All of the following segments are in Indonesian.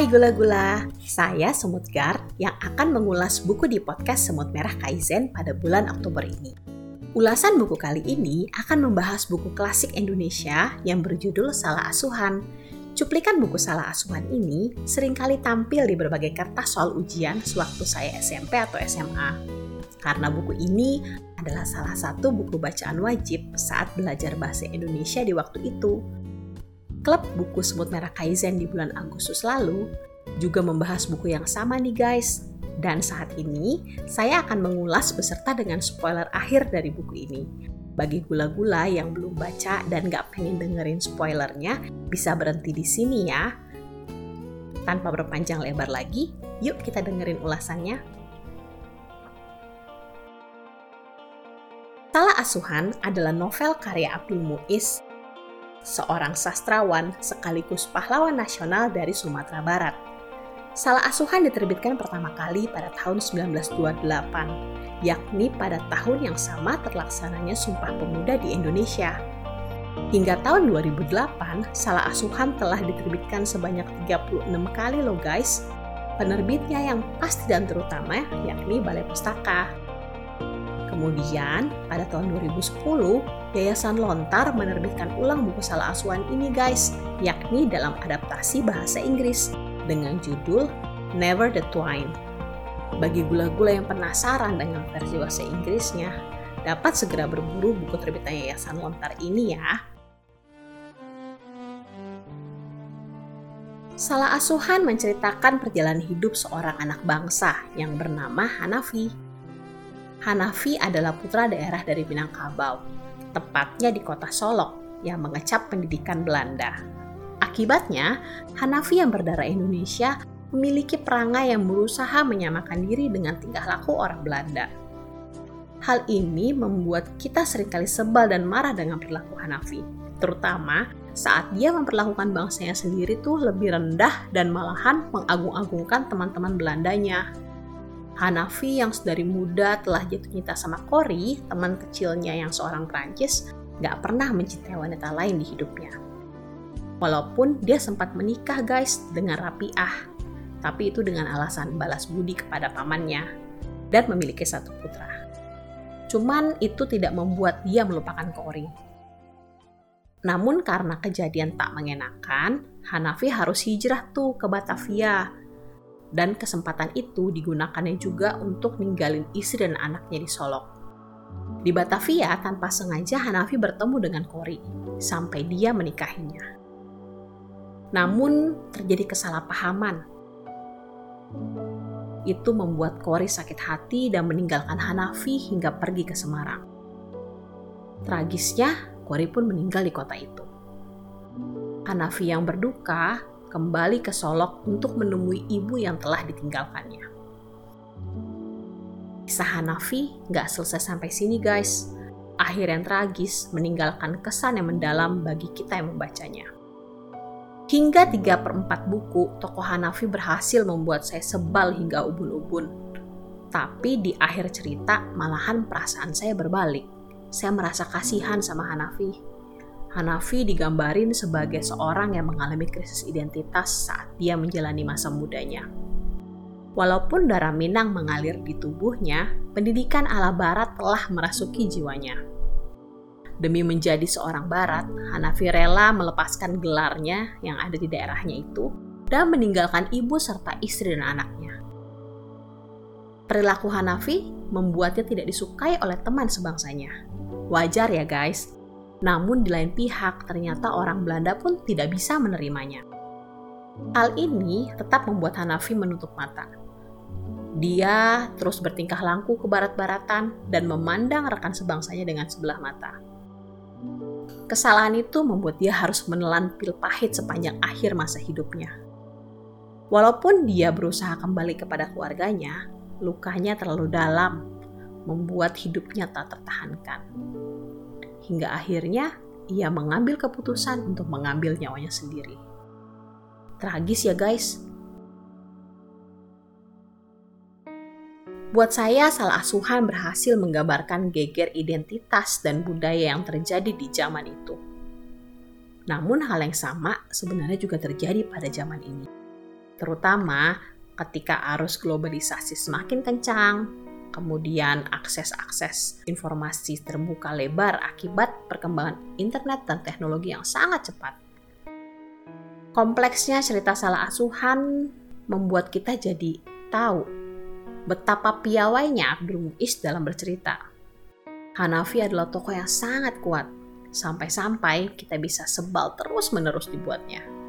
Hai gula-gula, saya Semut Gar yang akan mengulas buku di podcast Semut Merah Kaizen pada bulan Oktober ini. Ulasan buku kali ini akan membahas buku klasik Indonesia yang berjudul Salah Asuhan. Cuplikan buku Salah Asuhan ini sering kali tampil di berbagai kertas soal ujian sewaktu saya SMP atau SMA. Karena buku ini adalah salah satu buku bacaan wajib saat belajar bahasa Indonesia di waktu itu Klub buku Semut Merah Kaizen di bulan Agustus lalu juga membahas buku yang sama nih guys. Dan saat ini saya akan mengulas beserta dengan spoiler akhir dari buku ini. Bagi gula-gula yang belum baca dan gak pengen dengerin spoilernya, bisa berhenti di sini ya. Tanpa berpanjang lebar lagi, yuk kita dengerin ulasannya. Salah Asuhan adalah novel karya Abdul Muiz seorang sastrawan sekaligus pahlawan nasional dari Sumatera Barat. Salah Asuhan diterbitkan pertama kali pada tahun 1928, yakni pada tahun yang sama terlaksananya Sumpah Pemuda di Indonesia. Hingga tahun 2008, Salah Asuhan telah diterbitkan sebanyak 36 kali loh guys. Penerbitnya yang pasti dan terutama yakni Balai Pustaka. Kemudian, pada tahun 2010, Yayasan Lontar menerbitkan ulang buku Salah Asuhan ini guys, yakni dalam adaptasi bahasa Inggris dengan judul Never the Twine. Bagi gula-gula yang penasaran dengan versi bahasa Inggrisnya, dapat segera berburu buku terbitan Yayasan Lontar ini ya. Salah Asuhan menceritakan perjalanan hidup seorang anak bangsa yang bernama Hanafi Hanafi adalah putra daerah dari Minangkabau, tepatnya di kota Solok yang mengecap pendidikan Belanda. Akibatnya, Hanafi yang berdarah Indonesia memiliki perangai yang berusaha menyamakan diri dengan tingkah laku orang Belanda. Hal ini membuat kita sering kali sebal dan marah dengan perilaku Hanafi, terutama saat dia memperlakukan bangsanya sendiri tuh lebih rendah dan malahan mengagung-agungkan teman-teman Belandanya. Hanafi yang sedari muda telah jatuh cinta sama Cory, teman kecilnya yang seorang Prancis, gak pernah mencintai wanita lain di hidupnya. Walaupun dia sempat menikah guys dengan Rapiah, tapi itu dengan alasan balas budi kepada pamannya dan memiliki satu putra. Cuman itu tidak membuat dia melupakan Cory. Namun karena kejadian tak mengenakan, Hanafi harus hijrah tuh ke Batavia dan kesempatan itu digunakannya juga untuk ninggalin istri dan anaknya di Solok. Di Batavia, tanpa sengaja Hanafi bertemu dengan Kori, sampai dia menikahinya. Namun, terjadi kesalahpahaman. Itu membuat Kori sakit hati dan meninggalkan Hanafi hingga pergi ke Semarang. Tragisnya, Kori pun meninggal di kota itu. Hanafi yang berduka kembali ke Solok untuk menemui ibu yang telah ditinggalkannya. Kisah Hanafi gak selesai sampai sini guys. Akhir yang tragis meninggalkan kesan yang mendalam bagi kita yang membacanya. Hingga 3 per 4 buku, tokoh Hanafi berhasil membuat saya sebal hingga ubun-ubun. Tapi di akhir cerita, malahan perasaan saya berbalik. Saya merasa kasihan sama Hanafi Hanafi digambarin sebagai seorang yang mengalami krisis identitas saat dia menjalani masa mudanya. Walaupun darah Minang mengalir di tubuhnya, pendidikan ala Barat telah merasuki jiwanya. Demi menjadi seorang Barat, Hanafi rela melepaskan gelarnya yang ada di daerahnya itu dan meninggalkan ibu serta istri dan anaknya. Perilaku Hanafi membuatnya tidak disukai oleh teman sebangsanya. Wajar ya guys, namun di lain pihak, ternyata orang Belanda pun tidak bisa menerimanya. Hal ini tetap membuat Hanafi menutup mata. Dia terus bertingkah langku ke barat-baratan dan memandang rekan sebangsanya dengan sebelah mata. Kesalahan itu membuat dia harus menelan pil pahit sepanjang akhir masa hidupnya. Walaupun dia berusaha kembali kepada keluarganya, lukanya terlalu dalam. membuat hidupnya tak tertahankan. Hingga akhirnya ia mengambil keputusan untuk mengambil nyawanya sendiri. Tragis ya guys. Buat saya, salah asuhan berhasil menggambarkan geger identitas dan budaya yang terjadi di zaman itu. Namun hal yang sama sebenarnya juga terjadi pada zaman ini. Terutama ketika arus globalisasi semakin kencang, kemudian akses-akses informasi terbuka lebar akibat perkembangan internet dan teknologi yang sangat cepat. Kompleksnya cerita salah asuhan membuat kita jadi tahu betapa piawainya Abdul Muiz dalam bercerita. Hanafi adalah tokoh yang sangat kuat, sampai-sampai kita bisa sebal terus-menerus dibuatnya.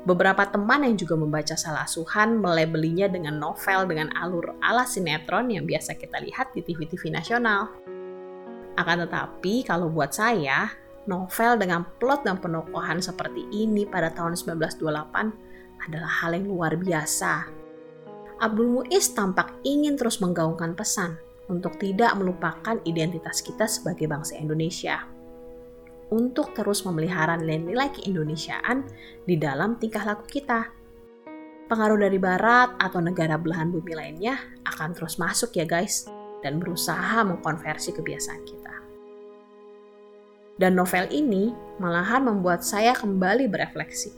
Beberapa teman yang juga membaca salah asuhan melebelinya dengan novel dengan alur ala sinetron yang biasa kita lihat di TV-TV nasional. Akan tetapi, kalau buat saya, novel dengan plot dan penokohan seperti ini pada tahun 1928 adalah hal yang luar biasa. Abdul Muiz tampak ingin terus menggaungkan pesan untuk tidak melupakan identitas kita sebagai bangsa Indonesia untuk terus memelihara nilai-nilai keindonesiaan di dalam tingkah laku kita. Pengaruh dari barat atau negara belahan bumi lainnya akan terus masuk ya guys, dan berusaha mengkonversi kebiasaan kita. Dan novel ini malahan membuat saya kembali berefleksi.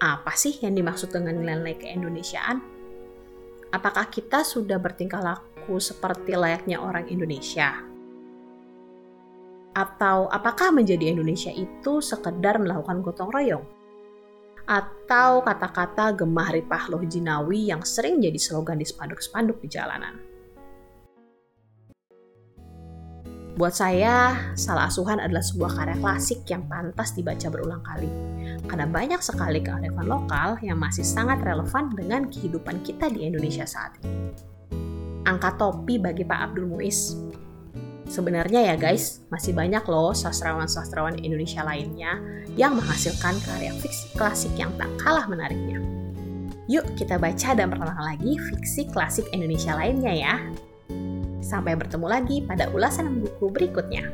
Apa sih yang dimaksud dengan nilai-nilai keindonesiaan? Apakah kita sudah bertingkah laku seperti layaknya orang Indonesia? Atau apakah menjadi Indonesia itu sekedar melakukan gotong royong? Atau kata-kata gemah ripah loh jinawi yang sering jadi slogan di spanduk-spanduk di jalanan? Buat saya, Salah Asuhan adalah sebuah karya klasik yang pantas dibaca berulang kali. Karena banyak sekali kearifan lokal yang masih sangat relevan dengan kehidupan kita di Indonesia saat ini. Angkat topi bagi Pak Abdul Muiz, Sebenarnya ya guys, masih banyak loh sastrawan-sastrawan Indonesia lainnya yang menghasilkan karya fiksi klasik yang tak kalah menariknya. Yuk kita baca dan perkenalkan lagi fiksi klasik Indonesia lainnya ya. Sampai bertemu lagi pada ulasan buku berikutnya.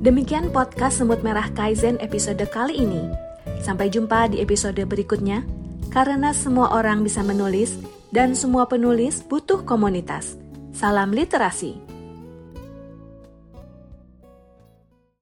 Demikian podcast Semut Merah Kaizen episode kali ini. Sampai jumpa di episode berikutnya, karena semua orang bisa menulis dan semua penulis butuh komunitas. Salam literasi.